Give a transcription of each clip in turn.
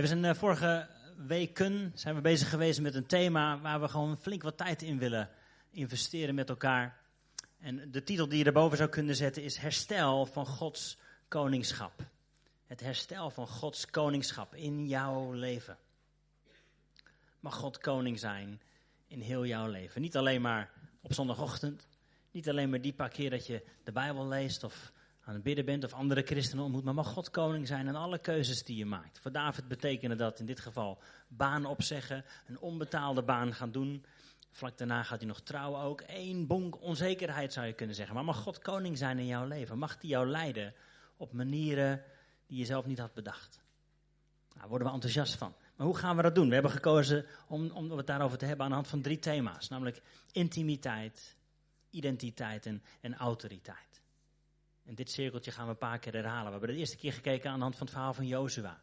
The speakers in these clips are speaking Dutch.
we zijn uh, vorige weken zijn we bezig geweest met een thema waar we gewoon flink wat tijd in willen investeren met elkaar. En de titel die je erboven zou kunnen zetten is Herstel van Gods koningschap. Het herstel van Gods koningschap in jouw leven. Mag God koning zijn in heel jouw leven. Niet alleen maar op zondagochtend. Niet alleen maar die paar keer dat je de Bijbel leest of aan het bidden bent of andere christenen ontmoet. Maar mag God koning zijn in alle keuzes die je maakt. Voor David betekende dat in dit geval baan opzeggen. Een onbetaalde baan gaan doen. Vlak daarna gaat hij nog trouwen ook. Eén bonk onzekerheid zou je kunnen zeggen. Maar mag God koning zijn in jouw leven? Mag hij jou leiden op manieren die je zelf niet had bedacht? Daar worden we enthousiast van. Maar hoe gaan we dat doen? We hebben gekozen om, om het daarover te hebben aan de hand van drie thema's. Namelijk intimiteit, identiteit en, en autoriteit. En dit cirkeltje gaan we een paar keer herhalen. We hebben de eerste keer gekeken aan de hand van het verhaal van Jozua.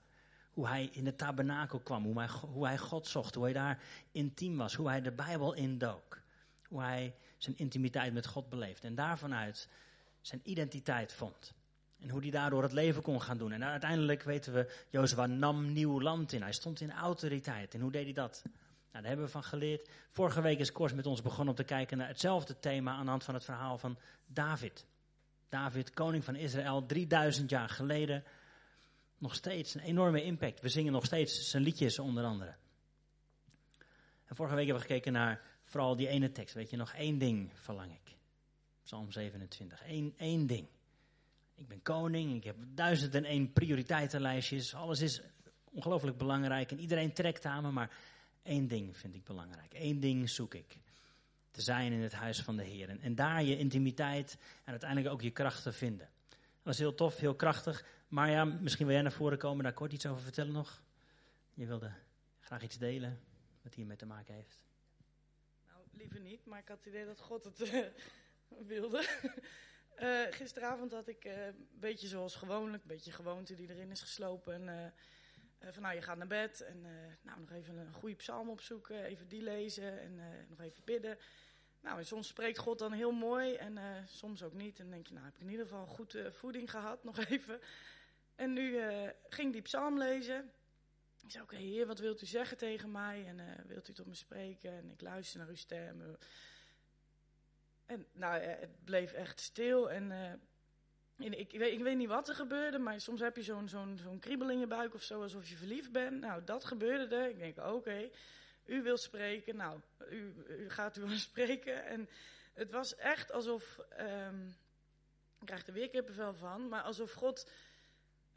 Hoe hij in de tabernakel kwam, hoe hij, hoe hij God zocht, hoe hij daar intiem was, hoe hij de Bijbel indook. Hoe hij zijn intimiteit met God beleefde en daarvanuit zijn identiteit vond. En hoe hij daardoor het leven kon gaan doen. En uiteindelijk weten we, Jozua nam nieuw land in. Hij stond in autoriteit. En hoe deed hij dat? Nou, daar hebben we van geleerd. Vorige week is Kors met ons begonnen om te kijken naar hetzelfde thema aan de hand van het verhaal van David. David, koning van Israël, 3000 jaar geleden. Nog steeds een enorme impact. We zingen nog steeds zijn liedjes onder andere. En vorige week hebben we gekeken naar vooral die ene tekst. Weet je, nog één ding verlang ik. Psalm 27. Eén, één ding. Ik ben koning, ik heb duizend en één prioriteitenlijstjes. Alles is ongelooflijk belangrijk en iedereen trekt aan me, maar één ding vind ik belangrijk. Eén ding zoek ik. Te zijn in het huis van de Heer. En, daar je intimiteit en uiteindelijk ook je kracht te vinden. Dat was heel tof, heel krachtig. Maar misschien wil jij naar voren komen, daar kort iets over vertellen nog. Je wilde graag iets delen wat hiermee te maken heeft. Nou, liever niet, maar ik had het idee dat God het uh, wilde. Uh, gisteravond had ik uh, een beetje zoals gewoonlijk, een beetje gewoonte die erin is geslopen. En, van nou, je gaat naar bed en nou, nog even een goede psalm opzoeken, even die lezen en nog even bidden. Nou, en soms spreekt God dan heel mooi en soms ook niet. En dan denk je, nou heb ik in ieder geval goed voeding gehad, nog even. En nu ging die psalm lezen. Ik zei, oké heer, wat wilt u zeggen tegen mij? En wilt u tot me spreken? En ik luister naar uw stem. En nou, het bleef echt stil. En uh, ik, weet, ik weet niet wat er gebeurde, maar soms heb je zo'n zo'n zo'n kriebel in je buik of zo, alsof je verliefd bent. Nou, dat gebeurde er. Ik denk, oké, u wil spreken. Nou, u, gaat u wel spreken. En het was echt alsof, um, ik krijg er weer kippenvel van, maar alsof God,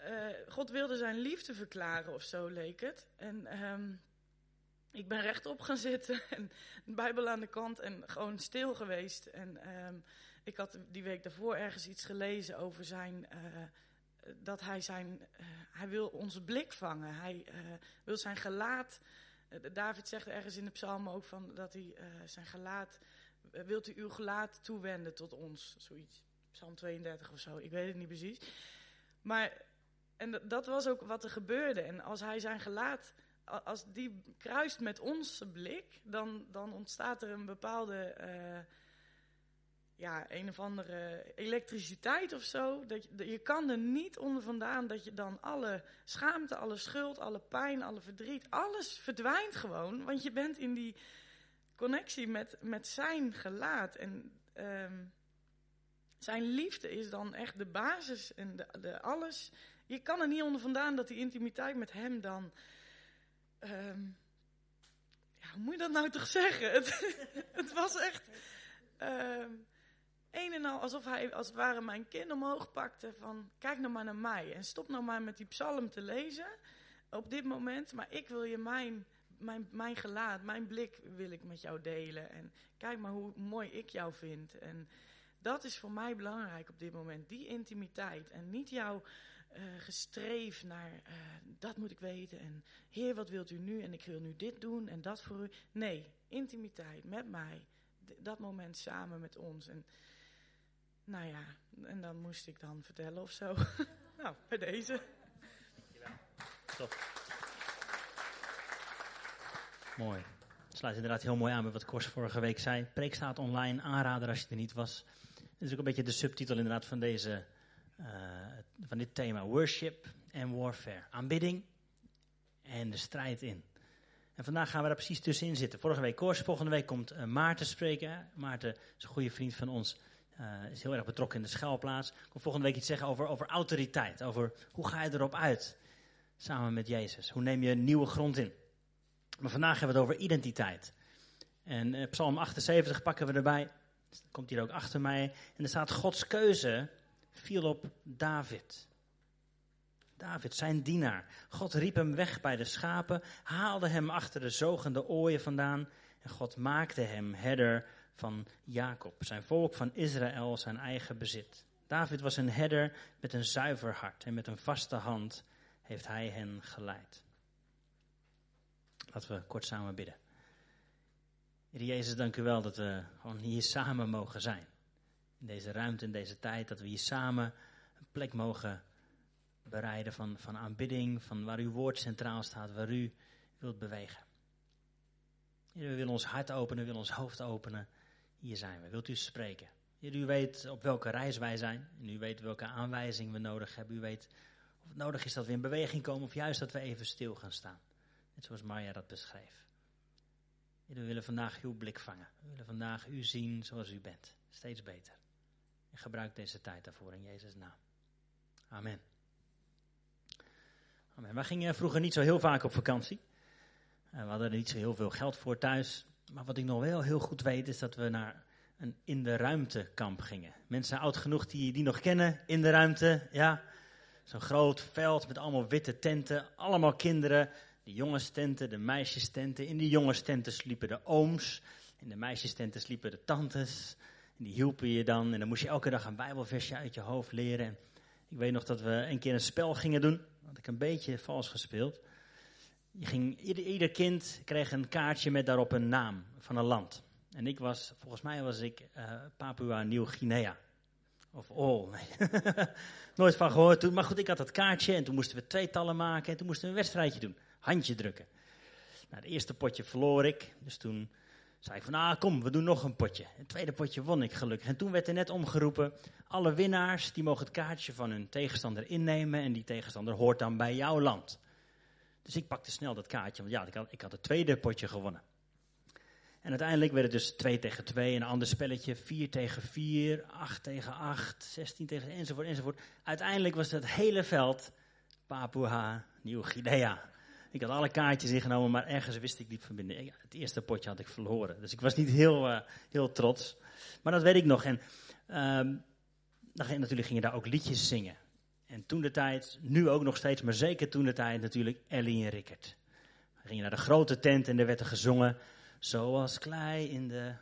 uh, God wilde zijn liefde verklaren of zo leek het. En um, ik ben rechtop gaan zitten en de Bijbel aan de kant en gewoon stil geweest. En um, ik had die week daarvoor ergens iets gelezen over zijn. Uh, dat hij zijn. Uh, hij wil onze blik vangen. Hij wil zijn gelaat. David zegt ergens in de psalm ook van dat hij zijn gelaat. wilt u uw gelaat toewenden tot ons? Zoiets. Psalm 32 of zo. Ik weet het niet precies. Maar. En dat was ook wat er gebeurde. En als hij zijn gelaat als die kruist met onze blik, dan, dan ontstaat er een bepaalde, ja, een of andere elektriciteit of zo. Dat je, je kan er niet onder vandaan dat je dan alle schaamte, alle schuld, alle pijn, alle verdriet, alles verdwijnt gewoon. Want je bent in die connectie met, met zijn gelaat. En um, zijn liefde is dan echt de basis en de, de alles. Je kan er niet onder vandaan dat die intimiteit met hem dan Um, ja, hoe moet je dat nou toch zeggen? Het, het was echt um, een en al alsof hij als het ware mijn kin omhoog pakte van kijk nou maar naar mij en stop nou maar met die psalm te lezen op dit moment, maar ik wil je mijn, mijn, mijn gelaat, mijn blik wil ik met jou delen en kijk maar hoe mooi ik jou vind en dat is voor mij belangrijk op dit moment, die intimiteit en niet jouw uh, gestreef naar uh, dat moet ik weten en Heer, wat wilt u nu en ik wil nu dit doen en dat voor u. Nee, intimiteit met mij, dat moment samen met ons. En nou ja, en dan moest ik dan vertellen of zo. nou, bij deze. Dankjewel. Top. Mooi. Het sluit inderdaad heel mooi aan met wat Kors vorige week zei. Preek staat online, aanrader als je er niet was. Het is ook een beetje de subtitel inderdaad van deze uh, van dit thema. Worship en warfare. Aanbidding en de strijd in. En vandaag gaan we daar precies tussenin zitten. Vorige week Koors, volgende week komt uh, Maarten spreken. Maarten is een goede vriend van ons, uh, is heel erg betrokken in de schuilplaats. Komt volgende week iets zeggen over, over autoriteit, over hoe ga je erop uit samen met Jezus. Hoe neem je nieuwe grond in. Maar vandaag hebben we het over identiteit. En uh, Psalm 78 pakken we erbij. Komt hier ook achter mij. En er staat Gods keuze viel op David. David, zijn dienaar. God riep hem weg bij de schapen, haalde hem achter de zogende ooien vandaan. En God maakte hem herder van Jacob, zijn volk van Israël, zijn eigen bezit. David was een herder met een zuiver hart en met een vaste hand heeft hij hen geleid. Laten we kort samen bidden. Heer Jezus, dank u wel dat we gewoon hier samen mogen zijn. In deze ruimte, in deze tijd, dat we hier samen een plek mogen bereiden van, van aanbidding, van waar uw woord centraal staat, waar u wilt bewegen. Heer, we willen ons hart openen, we willen ons hoofd openen. Hier zijn we. Wilt u spreken? Heer, u weet op welke reis wij zijn. En u weet welke aanwijzing we nodig hebben. U weet of het nodig is dat we in beweging komen of juist dat we even stil gaan staan. Net zoals Marja dat beschreef. Heer, we willen vandaag uw blik vangen. We willen vandaag u zien zoals u bent. Steeds beter. En gebruik deze tijd daarvoor in Jezus' naam. Amen. Amen. Wij gingen vroeger niet zo heel vaak op vakantie. We hadden er niet zo heel veel geld voor thuis. Maar wat ik nog wel heel goed weet is dat we naar een in de ruimte kamp gingen. Mensen oud genoeg die die nog kennen, in de ruimte, ja. Zo'n groot veld met allemaal witte tenten, allemaal kinderen. De jongenstenten, de meisjestenten. In die jongenstenten sliepen de ooms. In de meisjestenten sliepen de tantes. En die hielpen je dan. En dan moest je elke dag een bijbelversje uit je hoofd leren. En ik weet nog dat we een keer een spel gingen doen. Had ik een beetje vals gespeeld. Je ging, ieder, kind kreeg een kaartje met daarop een naam van een land. En ik was, volgens mij was ik uh, Papua Nieuw-Guinea. Of oh, nee. Nooit van gehoord toen. Maar goed, ik had dat kaartje en toen moesten we tweetallen maken. En toen moesten we een wedstrijdje doen. Handje drukken. Nou, het eerste potje verloor ik. Dus toen zei ik van, ah kom, we doen nog een potje. Het tweede potje won ik gelukkig. En toen werd er net omgeroepen, alle winnaars die mogen het kaartje van hun tegenstander innemen. En die tegenstander hoort dan bij jouw land. Dus ik pakte snel dat kaartje, want ja, ik had, ik had het tweede potje gewonnen. En uiteindelijk werd het dus 2 tegen 2, een ander spelletje, 4 tegen 4, 8 tegen 8, 16 tegen enzovoort, enzovoort. Uiteindelijk was het hele veld Papua Nieuw-Guinea. Ik had alle kaartjes ingenomen, maar ergens wist ik niet van binnen. Het eerste potje had ik verloren. Dus ik was niet heel, uh, heel trots. Maar dat weet ik nog. En um, natuurlijk ging je daar ook liedjes zingen. En toen de tijd, nu ook nog steeds, maar zeker toen de tijd natuurlijk Ellie en Rickert. We gingen naar de grote tent en er werd er gezongen. Zoals klei in de.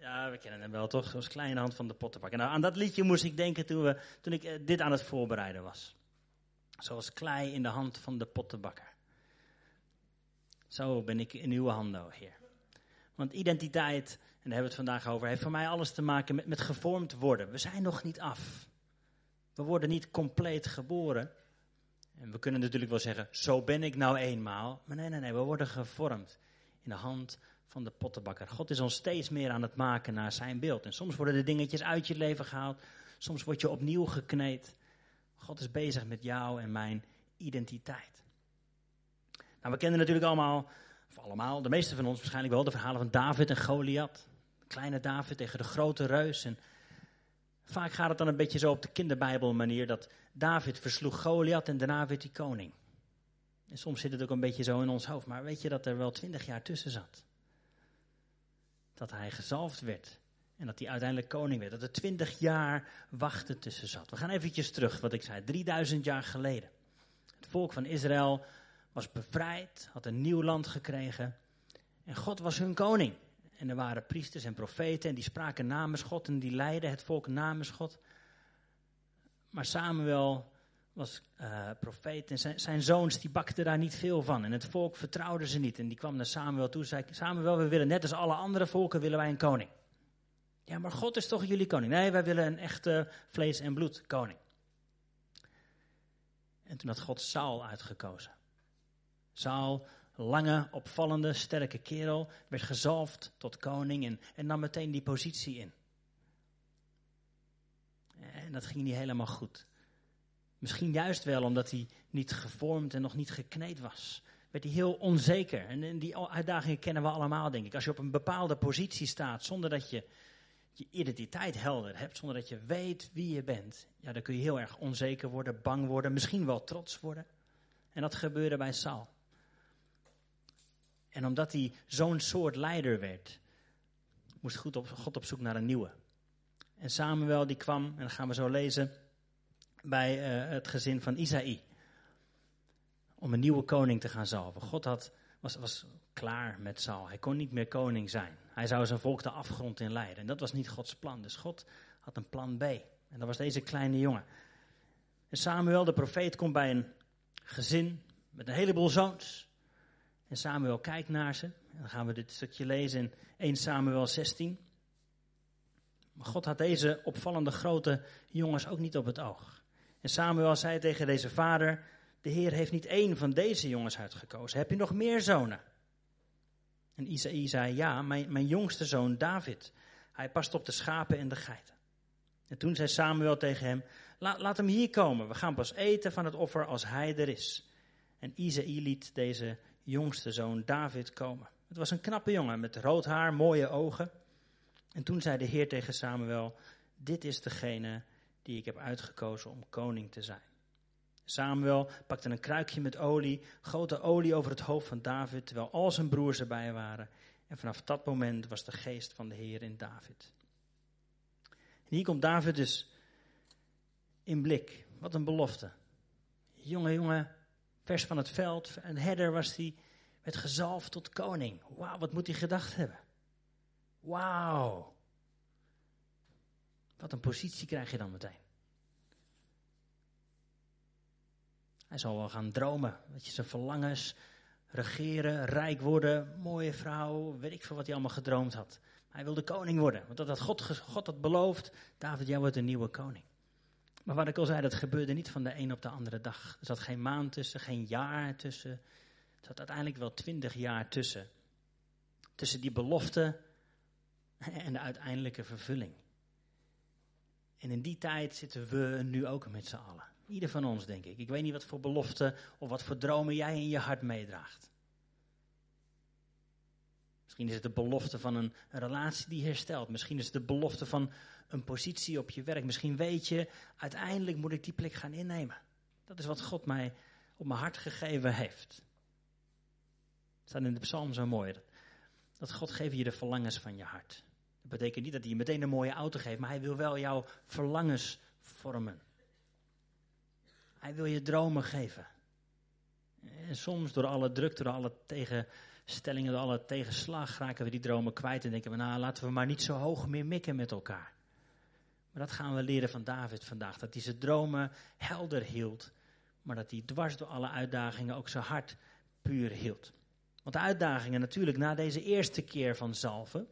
Ja, we kennen hem wel toch? Zoals klei in de hand van de pottenbak. En nou, aan dat liedje moest ik denken toen, we, toen ik uh, dit aan het voorbereiden was. Zoals klei in de hand van de pottenbakker. Zo ben ik in uw handen, oh Heer. Want identiteit, en daar hebben we het vandaag over, heeft voor mij alles te maken met, met gevormd worden. We zijn nog niet af. We worden niet compleet geboren. En we kunnen natuurlijk wel zeggen, zo ben ik nou eenmaal. Maar nee, nee, nee, we worden gevormd in de hand van de pottenbakker. God is ons steeds meer aan het maken naar zijn beeld. En soms worden de dingetjes uit je leven gehaald. Soms word je opnieuw gekneed. God is bezig met jou en mijn identiteit. Nou, we kennen natuurlijk allemaal, of allemaal, de meeste van ons waarschijnlijk wel, de verhalen van David en Goliath. Kleine David tegen de grote reus. En vaak gaat het dan een beetje zo op de kinderbijbel manier dat David versloeg Goliath en daarna werd hij koning. En soms zit het ook een beetje zo in ons hoofd, maar weet je dat er wel twintig jaar tussen zat? Dat hij gezalfd werd en dat hij uiteindelijk koning werd. Dat er twintig jaar wachten tussen zat. We gaan eventjes terug, wat ik zei, 3000 jaar geleden. Het volk van Israël was bevrijd, had een nieuw land gekregen. En God was hun koning. En er waren priesters en profeten en die spraken namens God en die leidden het volk namens God. Maar Samuel was uh, profeet en zijn, zijn, zoons die bakten daar niet veel van. En het volk vertrouwde ze niet. En die kwam naar Samuel toe en zei, Samuel, we willen net als alle andere volken, willen wij een koning. Ja, maar God is toch jullie koning? Nee, wij willen een echte vlees- en bloed koning. En toen had God Saul uitgekozen. Saul, lange, opvallende, sterke kerel, werd gezalfd tot koning en, en nam meteen die positie in. En dat ging niet helemaal goed. Misschien juist wel omdat hij niet gevormd en nog niet gekneed was. Werd hij heel onzeker. En die uitdagingen kennen we allemaal, denk ik. Als je op een bepaalde positie staat zonder dat je je identiteit helder hebt, zonder dat je weet wie je bent, ja, dan kun je heel erg onzeker worden, bang worden, misschien wel trots worden. En dat gebeurde bij Saul. En omdat hij zo'n soort leider werd, moest God op, zoek naar een nieuwe. En Samuel die kwam, en dat gaan we zo lezen, bij uh, het gezin van Isaï. Om een nieuwe koning te gaan zalven. God had, was, was klaar met Saul. Hij kon niet meer koning zijn. Hij zou zijn volk de afgrond in leiden. En dat was niet Gods plan. Dus God had een plan B. En dat was deze kleine jongen. En Samuel, de profeet, komt bij een gezin met een heleboel zoons. En Samuel kijkt naar ze. En dan gaan we dit stukje lezen in 1 Samuel 16. Maar God had deze opvallende grote jongens ook niet op het oog. En Samuel zei tegen deze vader: De Heer heeft niet één van deze jongens uitgekozen. Heb je nog meer zonen? En Isaïe zei: Ja, mijn, mijn jongste zoon David. Hij past op de schapen en de geiten. En toen zei Samuel tegen hem: laat, laat hem hier komen. We gaan pas eten van het offer als hij er is. En Isaïe liet deze jongste zoon David komen. Het was een knappe jongen met rood haar, mooie ogen. En toen zei de Heer tegen Samuel: Dit is degene die ik heb uitgekozen om koning te zijn. Samuel pakte een kruikje met olie, goot de olie over het hoofd van David, terwijl al zijn broers erbij waren. En vanaf dat moment was de geest van de Heer in David. Hier komt David dus in blik. Wat een belofte. Jonge jongen, vers van het veld, een herder was hij, werd gezalfd tot koning. Wauw, wat moet hij gedacht hebben? Wauw. Wat een positie krijg je dan meteen. Hij zal wel gaan dromen. Weet je, zijn verlangens, regeren, rijk worden, mooie vrouw, weet ik veel wat hij allemaal gedroomd had. Hij wilde koning worden, want dat had God, God had beloofd. David, jij wordt een nieuwe koning. Maar wat ik al zei, dat gebeurde niet van de een op de andere dag. Er zat geen maand tussen, geen jaar tussen. Er zat uiteindelijk wel twintig jaar tussen. Tussen die belofte en de uiteindelijke vervulling. En in die tijd zitten we nu ook met z'n allen. Ieder van ons, denk ik. Ik weet niet wat voor beloften of wat voor dromen jij in je hart meedraagt. Misschien is het de belofte van een, relatie die herstelt. Misschien is het de belofte van een positie op je werk. Misschien weet je, uiteindelijk moet ik die plek gaan innemen. Dat is wat God mij op mijn hart gegeven heeft. Het staat in de psalm zo mooi. Dat, God geeft je de verlangens van je hart. Dat betekent niet dat hij je meteen een mooie auto geeft, maar hij wil wel jouw verlangens vormen. Hij wil je dromen geven. En soms door alle druk, door alle tegenstellingen, door alle tegenslag raken we die dromen kwijt en denken we, nou laten we maar niet zo hoog meer mikken met elkaar. Dat gaan we leren van David vandaag, dat hij zijn dromen helder hield, maar dat hij dwars door alle uitdagingen ook zijn hart puur hield. Want de uitdagingen natuurlijk na deze eerste keer van zalven,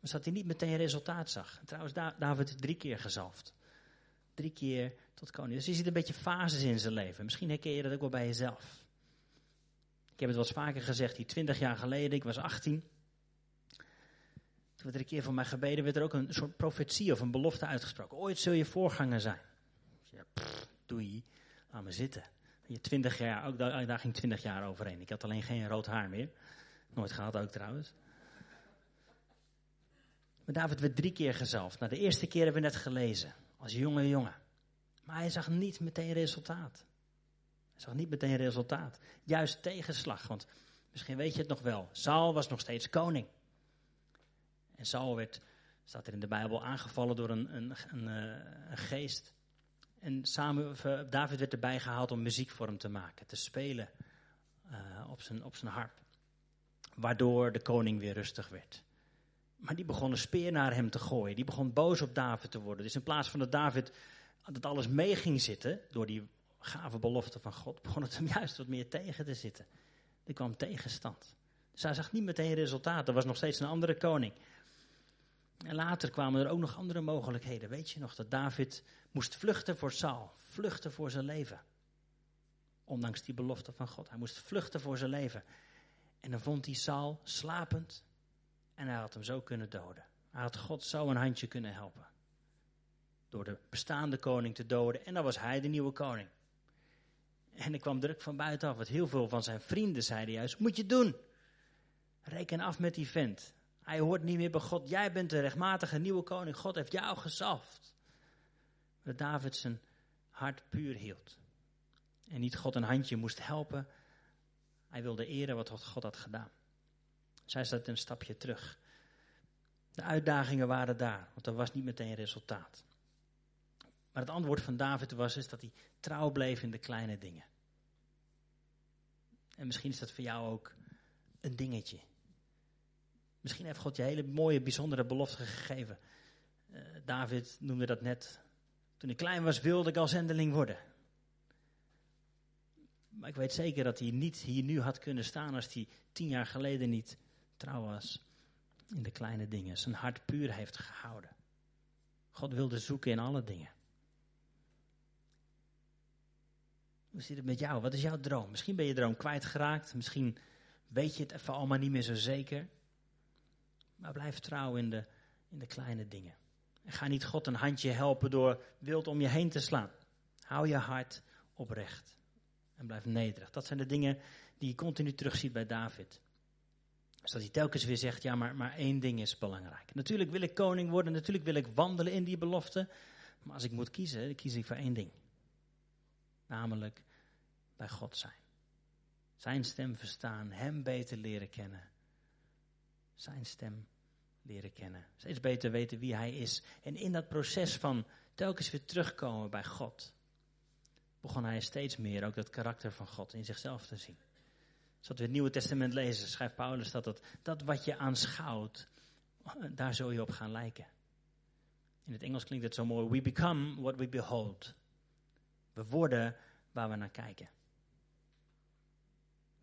was dat hij niet meteen resultaat zag. trouwens, David drie keer gezalfd. Drie keer tot koning. Dus je ziet een beetje fases in zijn leven. Misschien herken je dat ook wel bij jezelf. Ik heb het wel eens vaker gezegd, die twintig jaar geleden, ik was 18. Toen werd er een keer voor mij gebeden, werd er ook een soort profetie of een belofte uitgesproken. Ooit zul je voorganger zijn. Ja, pff, doei, laat me zitten. Je 20 jaar, ook daar, daar ging twintig jaar overheen. Ik had alleen geen rood haar meer. Nooit gehad ook trouwens. Maar David werd drie keer gezalfd. Nou, de eerste keer hebben we net gelezen. Als jonge jongen. Maar hij zag niet meteen resultaat. Hij zag niet meteen resultaat. Juist tegenslag. Want misschien weet je het nog wel. Saul was nog steeds koning. En Saul werd, staat er in de Bijbel, aangevallen door een, een, een, eh, geest. En Samuel, David werd erbij gehaald om muziek voor hem te maken. Te spelen uh, op, zijn, op zijn harp. Waardoor de koning weer rustig werd. Maar die begon een speer naar hem te gooien. Die begon boos op David te worden. Dus in plaats van dat David dat alles mee ging zitten door die gave belofte van God, begon het hem juist wat meer tegen te zitten. Er kwam tegenstand. Dus hij zag niet meteen resultaat. Er was nog steeds een andere koning. En later kwamen er ook nog andere mogelijkheden. Weet je nog dat David moest vluchten voor Saul, vluchten voor zijn leven. Ondanks die belofte van God. Hij moest vluchten voor zijn leven. En dan vond hij Saul slapend en hij had hem zo kunnen doden. Hij had God zo een handje kunnen helpen. door de bestaande koning te doden. En dan was hij de nieuwe koning. En er kwam druk van buitenaf. Want heel veel van zijn vrienden zeiden juist: Moet je doen. Reken af met die vent. Hij hoort niet meer bij God. Jij bent de rechtmatige nieuwe koning. God heeft jou gezalfd. Dat David zijn hart puur hield. En niet God een handje moest helpen. Hij wilde eren wat God had gedaan. Zij zat een stapje terug. De uitdagingen waren daar, want er was niet meteen resultaat. Maar het antwoord van David was is dat hij trouw bleef in de kleine dingen. En misschien is dat voor jou ook een dingetje. Misschien heeft God je hele mooie, bijzondere belofte gegeven. Uh, David noemde dat net. Toen ik klein was, wilde ik als zendeling worden. Maar ik weet zeker dat hij niet hier nu had kunnen staan als hij tien jaar geleden niet trouw was in de kleine dingen. Zijn hart puur heeft gehouden. God wilde zoeken in alle dingen. Hoe zit het met jou? Wat is jouw droom? Misschien ben je droom kwijtgeraakt. Misschien weet je het even allemaal niet meer zo zeker. Maar blijf trouw in de, in de kleine dingen. En ga niet God een handje helpen door wild om je heen te slaan. Hou je hart oprecht. En blijf nederig. Dat zijn de dingen die je continu terugziet bij David. Dus dat hij telkens weer zegt, ja, maar, maar één ding is belangrijk. Natuurlijk wil ik koning worden, natuurlijk wil ik wandelen in die belofte. Maar als ik moet kiezen, dan kies ik voor één ding. Namelijk bij God zijn. Zijn stem verstaan, Hem beter leren kennen. Zijn stem leren kennen. Steeds beter weten wie Hij is. En in dat proces van telkens weer terugkomen bij God, begon hij steeds meer ook dat karakter van God in zichzelf te zien. Zoals we het Nieuwe Testament lezen, schrijft Paulus dat, dat dat wat je aanschouwt, daar zul je op gaan lijken. In het Engels klinkt het zo mooi, we become what we behold. We worden waar we naar kijken.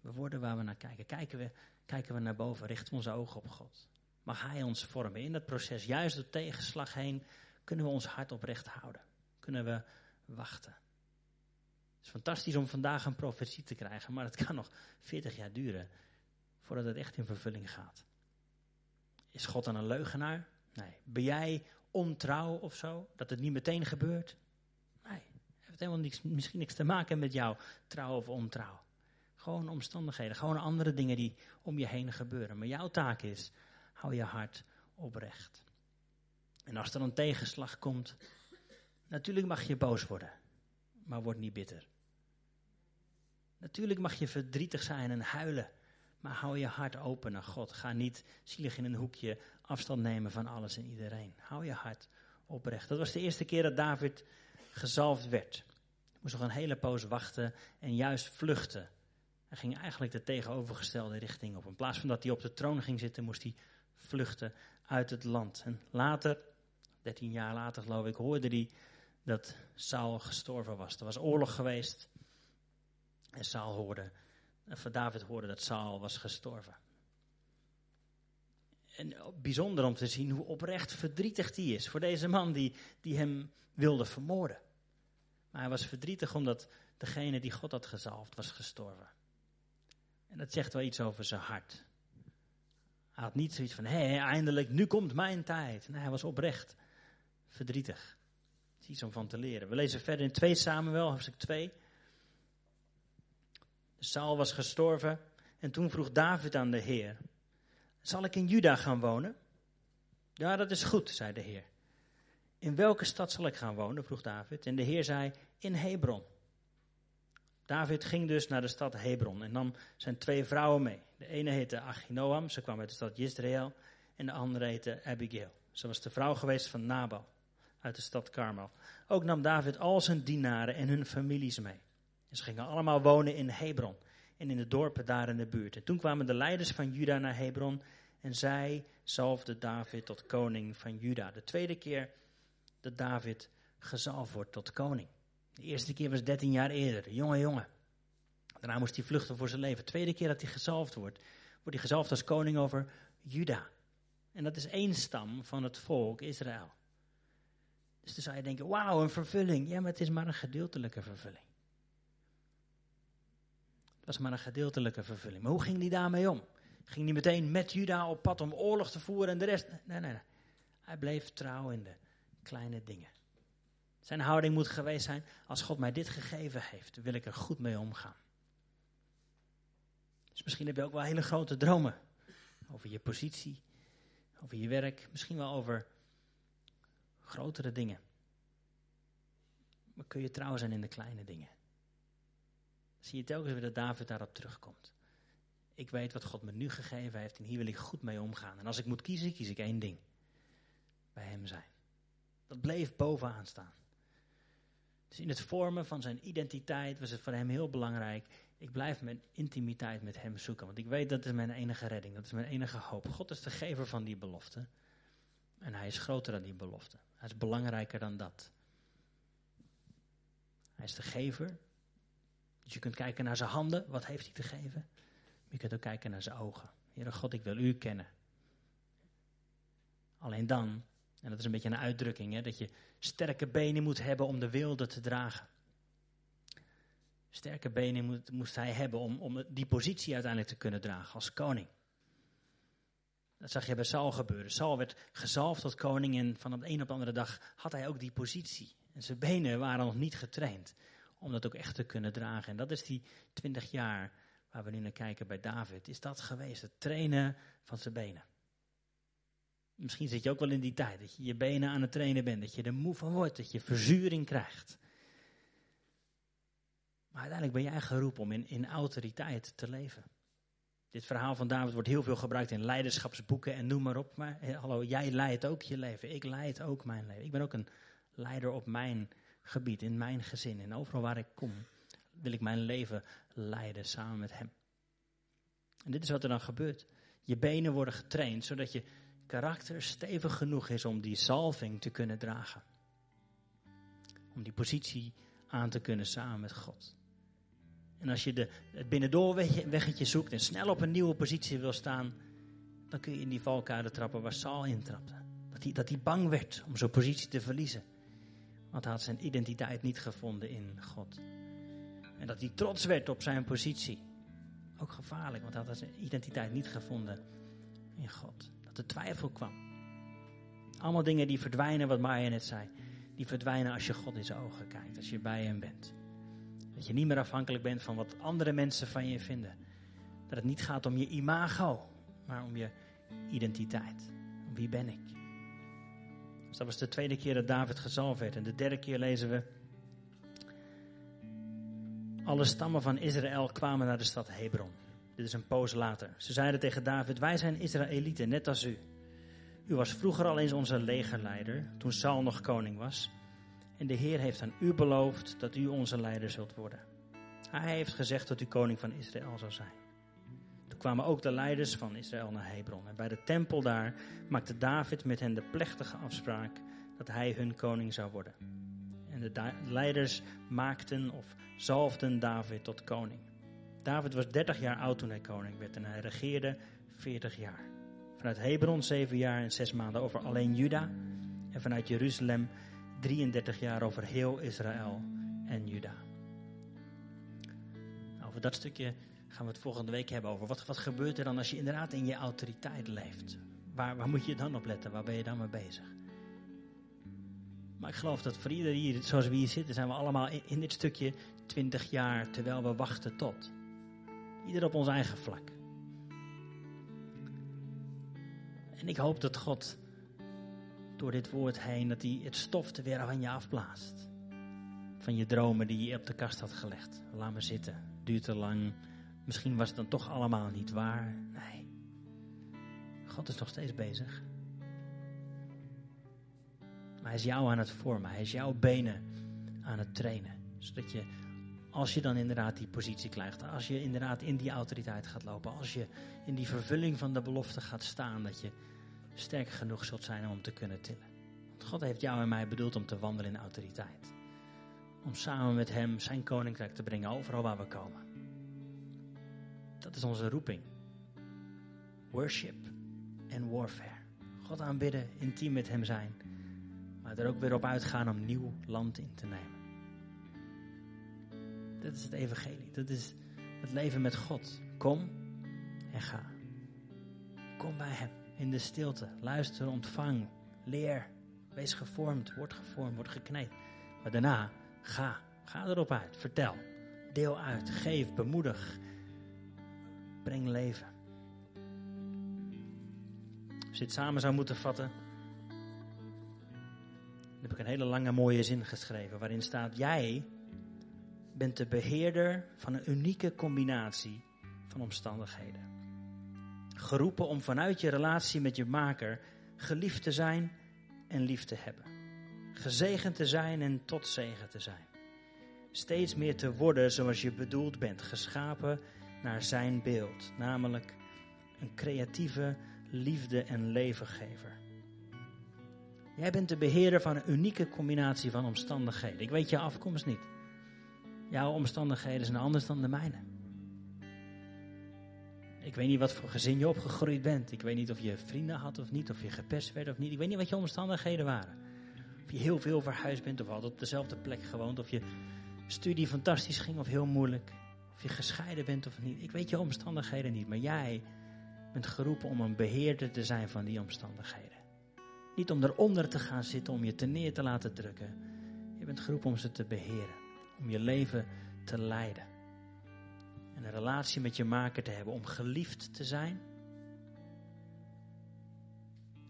We worden waar we naar kijken. Kijken we, kijken we naar boven, richten onze ogen op God. Mag Hij ons vormen. In dat proces, juist door tegenslag heen, kunnen we ons hart oprecht houden. Kunnen we wachten. Het is fantastisch om vandaag een profetie te krijgen, maar het kan nog 40 jaar duren voordat het echt in vervulling gaat. Is God dan een leugenaar? Nee. Ben jij ontrouw of zo? Dat het niet meteen gebeurt? Nee. Heeft helemaal niks, misschien niks te maken met jou, trouw of ontrouw. Gewoon omstandigheden, gewoon andere dingen die om je heen gebeuren. Maar jouw taak is, hou je hart oprecht. En als er een tegenslag komt, natuurlijk mag je boos worden, maar word niet bitter. Natuurlijk mag je verdrietig zijn en huilen, maar hou je hart open naar God. Ga niet zielig in een hoekje afstand nemen van alles en iedereen. Hou je hart oprecht. Dat was de eerste keer dat David gezalfd werd. Hij moest nog een hele poos wachten en juist vluchten. Hij ging eigenlijk de tegenovergestelde richting op. In plaats van dat hij op de troon ging zitten, moest hij vluchten uit het land. En later, 13 jaar later geloof ik, hoorde hij dat Saul gestorven was. Er was oorlog geweest. En Saul hoorde, of David hoorde dat Saul was gestorven. En bijzonder om te zien hoe oprecht verdrietig hij is voor deze man die, die hem wilde vermoorden. Maar hij was verdrietig omdat degene die God had gezalfd was gestorven. En dat zegt wel iets over zijn hart. Hij had niet zoiets van, hé, hey, eindelijk, nu komt mijn tijd. Hij was oprecht verdrietig. Het is iets om van te leren. We lezen verder in 2 Samuel, hoofdstuk 2. Saul was gestorven en toen vroeg David aan de Heer, zal ik in Juda gaan wonen? Ja, dat is goed, zei de Heer. In welke stad zal ik gaan wonen? vroeg David. En de Heer zei, in Hebron. David ging dus naar de stad Hebron en nam zijn twee vrouwen mee. De ene heette Achinoam, ze kwam uit de stad Israël. En de andere heette Abigail. Ze was de vrouw geweest van Nabal uit de stad Carmel. Ook nam David al zijn dienaren en hun families mee. En ze gingen allemaal wonen in Hebron en in de dorpen daar in de buurt. En toen kwamen de leiders van Juda naar Hebron en zij zalfde David tot koning van Juda. De tweede keer dat David gezalfd wordt tot koning. De eerste keer was 13 jaar eerder, jonge jongen. Daarna moest hij vluchten voor zijn leven. De tweede keer dat hij gezalfd wordt, wordt hij gezalfd als koning over Juda. En dat is één stam van het volk Israël. Dus dan zou je denken, wauw, een vervulling. Ja, maar het is maar een gedeeltelijke vervulling. Het was maar een gedeeltelijke vervulling. Maar hoe ging hij daarmee om? Ging hij meteen met Juda op pad om oorlog te voeren en de rest? Nee, nee, nee. Hij bleef trouw in de kleine dingen. Zijn houding moet geweest zijn, als God mij dit gegeven heeft, wil ik er goed mee omgaan. Dus misschien heb je ook wel hele grote dromen over je positie, over je werk, misschien wel over grotere dingen. Maar kun je trouw zijn in de kleine dingen? Zie je telkens weer dat David daarop terugkomt. Ik weet wat God me nu gegeven heeft en hier wil ik goed mee omgaan. En als ik moet kiezen, kies ik één ding. Bij hem zijn. Dat bleef bovenaan staan. Dus in het vormen van zijn identiteit was het voor hem heel belangrijk. Ik blijf mijn intimiteit met hem zoeken. Want ik weet dat is mijn enige redding. Dat is mijn enige hoop. God is de gever van die belofte. En hij is groter dan die belofte. Hij is belangrijker dan dat. Hij is de gever. Dus je kunt kijken naar zijn handen. Wat heeft hij te geven? je kunt ook kijken naar zijn ogen. Heere God, ik wil u kennen. Alleen dan, en dat is een beetje een uitdrukking, hè, dat je sterke benen moet hebben om de wilde te dragen. Sterke benen moest hij hebben om, om die positie uiteindelijk te kunnen dragen als koning. Dat zag je bij Saul gebeuren. Saul werd gezalfd tot koning en van de een op de andere dag had hij ook die positie. En zijn benen waren nog niet getraind om dat ook echt te kunnen dragen. En dat is die twintig jaar waar we nu naar kijken bij David. Is dat geweest, het trainen van zijn benen. Misschien zit je ook wel in die tijd dat je je benen aan het trainen bent, dat je er moe van wordt, dat je verzuring krijgt. Maar uiteindelijk ben jij geroepen om in, in autoriteit te leven. Dit verhaal van David wordt heel veel gebruikt in leiderschapsboeken en noem maar op. Maar eh, hallo, jij leidt ook je leven. Ik leid ook mijn leven. Ik ben ook een leider op mijn gebied, in mijn gezin. En overal waar ik kom, wil ik mijn leven leiden samen met hem. En dit is wat er dan gebeurt. Je benen worden getraind, zodat je karakter stevig genoeg is om die salving te kunnen dragen. Om die positie aan te kunnen samen met God. En als je de, het binnendoorweggetje zoekt en snel op een nieuwe positie wil staan, dan kun je in die valkuilen trappen waar Saul intrapte. Dat hij, dat hij bang werd om zijn positie te verliezen. Want hij had zijn identiteit niet gevonden in God. En dat hij trots werd op zijn positie. Ook gevaarlijk, want hij had zijn identiteit niet gevonden in God. Er twijfel kwam. Allemaal dingen die verdwijnen, wat Maya net zei. Die verdwijnen als je God in zijn ogen kijkt, als je bij hem bent. Dat je niet meer afhankelijk bent van wat andere mensen van je vinden. Dat het niet gaat om je imago, maar om je identiteit. Wie ben ik? Dus dat was de tweede keer dat David gezalfd werd. En de derde keer lezen we. Alle stammen van Israël kwamen naar de stad Hebron. Dit is een poos later. Ze zeiden tegen David: Wij zijn Israëlieten, net als u. U was vroeger al eens onze legerleider, toen Saul nog koning was. En de Heer heeft aan u beloofd dat u onze leider zult worden. Hij heeft gezegd dat u koning van Israël zou zijn. Toen kwamen ook de leiders van Israël naar Hebron. En bij de tempel daar maakte David met hen de plechtige afspraak dat hij hun koning zou worden. En de leiders maakten of zalfden David tot koning. David was 30 jaar oud toen hij koning werd en hij regeerde 40 jaar. Vanuit Hebron 7 jaar en 6 maanden over alleen Juda. En vanuit Jeruzalem 33 jaar over heel Israël en Juda. Over dat stukje gaan we het volgende week hebben over. Wat, wat gebeurt er dan als je inderdaad in je autoriteit leeft? Waar, waar moet je dan op letten? Waar ben je dan mee bezig? Maar ik geloof dat voor iedereen hier, zoals we hier zitten, zijn we allemaal in, in dit stukje 20 jaar terwijl we wachten tot. Ieder op ons eigen vlak. En ik hoop dat God door dit woord heen, dat hij het stof te weer van je afblaast. Van je dromen die je op de kast had gelegd. Laat me zitten, duurt te lang. Misschien was het dan toch allemaal niet waar. Nee. God is nog steeds bezig. Maar hij is jou aan het vormen. Hij is jouw benen aan het trainen. Zodat je, als je dan inderdaad die positie krijgt, als je inderdaad in die autoriteit gaat lopen, als je in die vervulling van de belofte gaat staan, dat je sterk genoeg zult zijn om te kunnen tillen. Want God heeft jou en mij bedoeld om te wandelen in autoriteit. Om samen met Hem zijn koninkrijk te brengen overal waar we komen. Dat is onze roeping. Worship en warfare. God aanbidden, intiem met Hem zijn. Maar er ook weer op uitgaan om nieuw land in te nemen. Dat is het evangelie. Dat is het leven met God. Kom en ga. Kom bij Hem in de stilte. Luister, ontvang, leer. Wees gevormd, word gevormd, word gekneed. Maar daarna, ga. Ga erop uit. Vertel. Deel uit. Geef. Bemoedig. Breng leven. Als je dit samen zou moeten vatten, dan heb ik een hele lange mooie zin geschreven waarin staat: Jij bent de beheerder van een unieke combinatie van omstandigheden. Geroepen om vanuit je relatie met je maker geliefd te zijn en lief te hebben. Gezegend te zijn en tot zegen te zijn. Steeds meer te worden zoals je bedoeld bent, geschapen naar zijn beeld, namelijk een creatieve liefde en levengever. Jij bent de beheerder van een unieke combinatie van omstandigheden. Ik weet je afkomst niet. Jouw omstandigheden zijn anders dan de mijne. Ik weet niet wat voor gezin je opgegroeid bent. Ik weet niet of je vrienden had of niet, of je gepest werd of niet. Ik weet niet wat je omstandigheden waren. Of je heel veel verhuisd bent of altijd op dezelfde plek gewoond. Of je studie fantastisch ging of heel moeilijk. Of je gescheiden bent of niet. Ik weet je omstandigheden niet. Maar jij bent geroepen om een beheerder te zijn van die omstandigheden. Niet om eronder te gaan zitten, om je te neer te laten drukken. Je bent geroepen om ze te beheren. Om je leven te leiden. En een relatie met je maker te hebben. Om geliefd te zijn.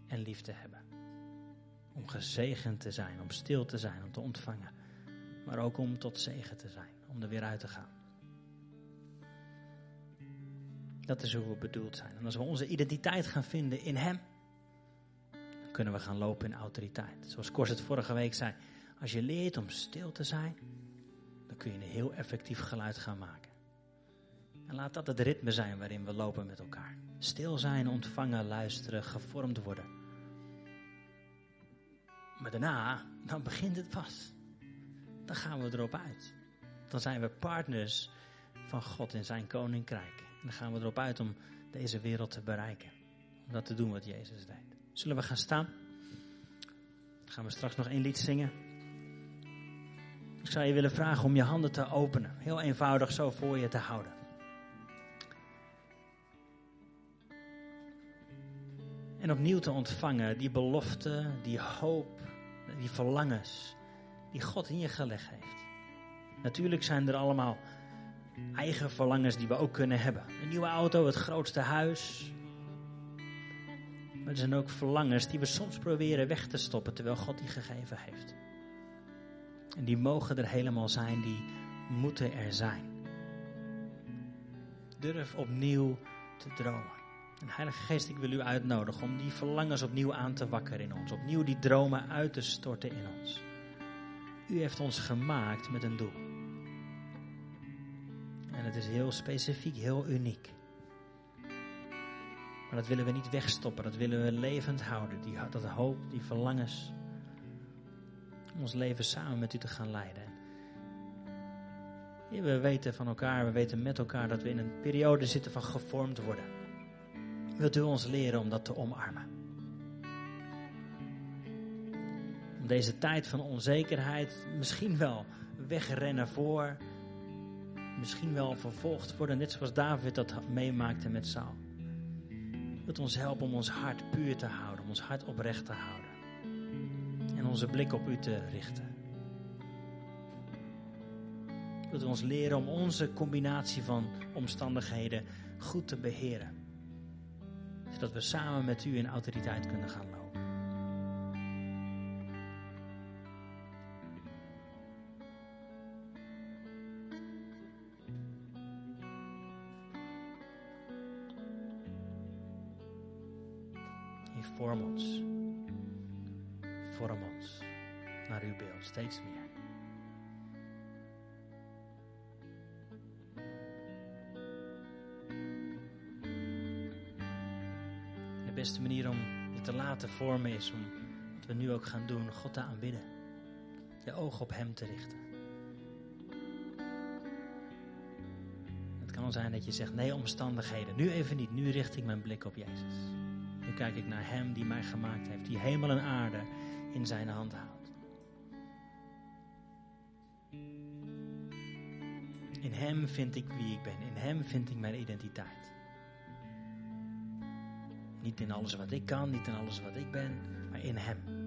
En lief te hebben. Om gezegend te zijn. Om stil te zijn. Om te ontvangen. Maar ook om tot zegen te zijn. Om er weer uit te gaan. Dat is hoe we bedoeld zijn. En als we onze identiteit gaan vinden in Hem, dan kunnen we gaan lopen in autoriteit. Zoals Kors het vorige week zei, als je leert om stil te zijn, dan kun je een heel effectief geluid gaan maken. En laat dat het ritme zijn waarin we lopen met elkaar. Stil zijn, ontvangen, luisteren, gevormd worden. Maar daarna, dan begint het pas. Dan gaan we erop uit. Dan zijn we partners van God in zijn koninkrijk. En dan gaan we erop uit om deze wereld te bereiken. Om dat te doen wat Jezus deed. Zullen we gaan staan? Dan gaan we straks nog één lied zingen. Ik zou je willen vragen om je handen te openen. Heel eenvoudig zo voor je te houden. En opnieuw te ontvangen die belofte, die hoop, die verlangens die God in je gelegd heeft. Natuurlijk zijn er allemaal eigen verlangens die we ook kunnen hebben. Een nieuwe auto, het grootste huis. Maar er zijn ook verlangens die we soms proberen weg te stoppen terwijl God die gegeven heeft. En die mogen er helemaal zijn, die moeten er zijn. Durf opnieuw te dromen. En Heilige Geest, ik wil u uitnodigen om die verlangens opnieuw aan te wakkeren in ons. Opnieuw die dromen uit te storten in ons. U heeft ons gemaakt met een doel. En het is heel specifiek, heel uniek. Maar dat willen we niet wegstoppen, dat willen we levend houden. Die, dat hoop, die verlangens. Ons leven samen met u te gaan leiden. We weten van elkaar, we weten met elkaar dat we in een periode zitten van gevormd worden. Wilt u ons leren om dat te omarmen? Om deze tijd van onzekerheid misschien wel wegrennen voor misschien wel vervolgd worden, net zoals David dat meemaakte met Saul. Wilt ons helpen om ons hart puur te houden, om ons hart oprecht te houden. Onze blik op u te richten. Wilt u ons leren om onze combinatie van omstandigheden goed te beheren. Zodat we samen met u in autoriteit kunnen gaan lopen. Vorm ons. Beeld, steeds meer. De beste manier om je te laten vormen is om, wat we nu ook gaan doen, God te aanbidden. Je ogen op Hem te richten. Het kan zijn dat je zegt, nee omstandigheden, nu even niet, nu richt ik mijn blik op Jezus. Nu kijk ik naar Hem die mij gemaakt heeft, die hemel en aarde in zijn hand houdt. Hem vind ik wie ik ben, in Hem vind ik mijn identiteit. Niet in alles wat ik kan, niet in alles wat ik ben, maar in Hem.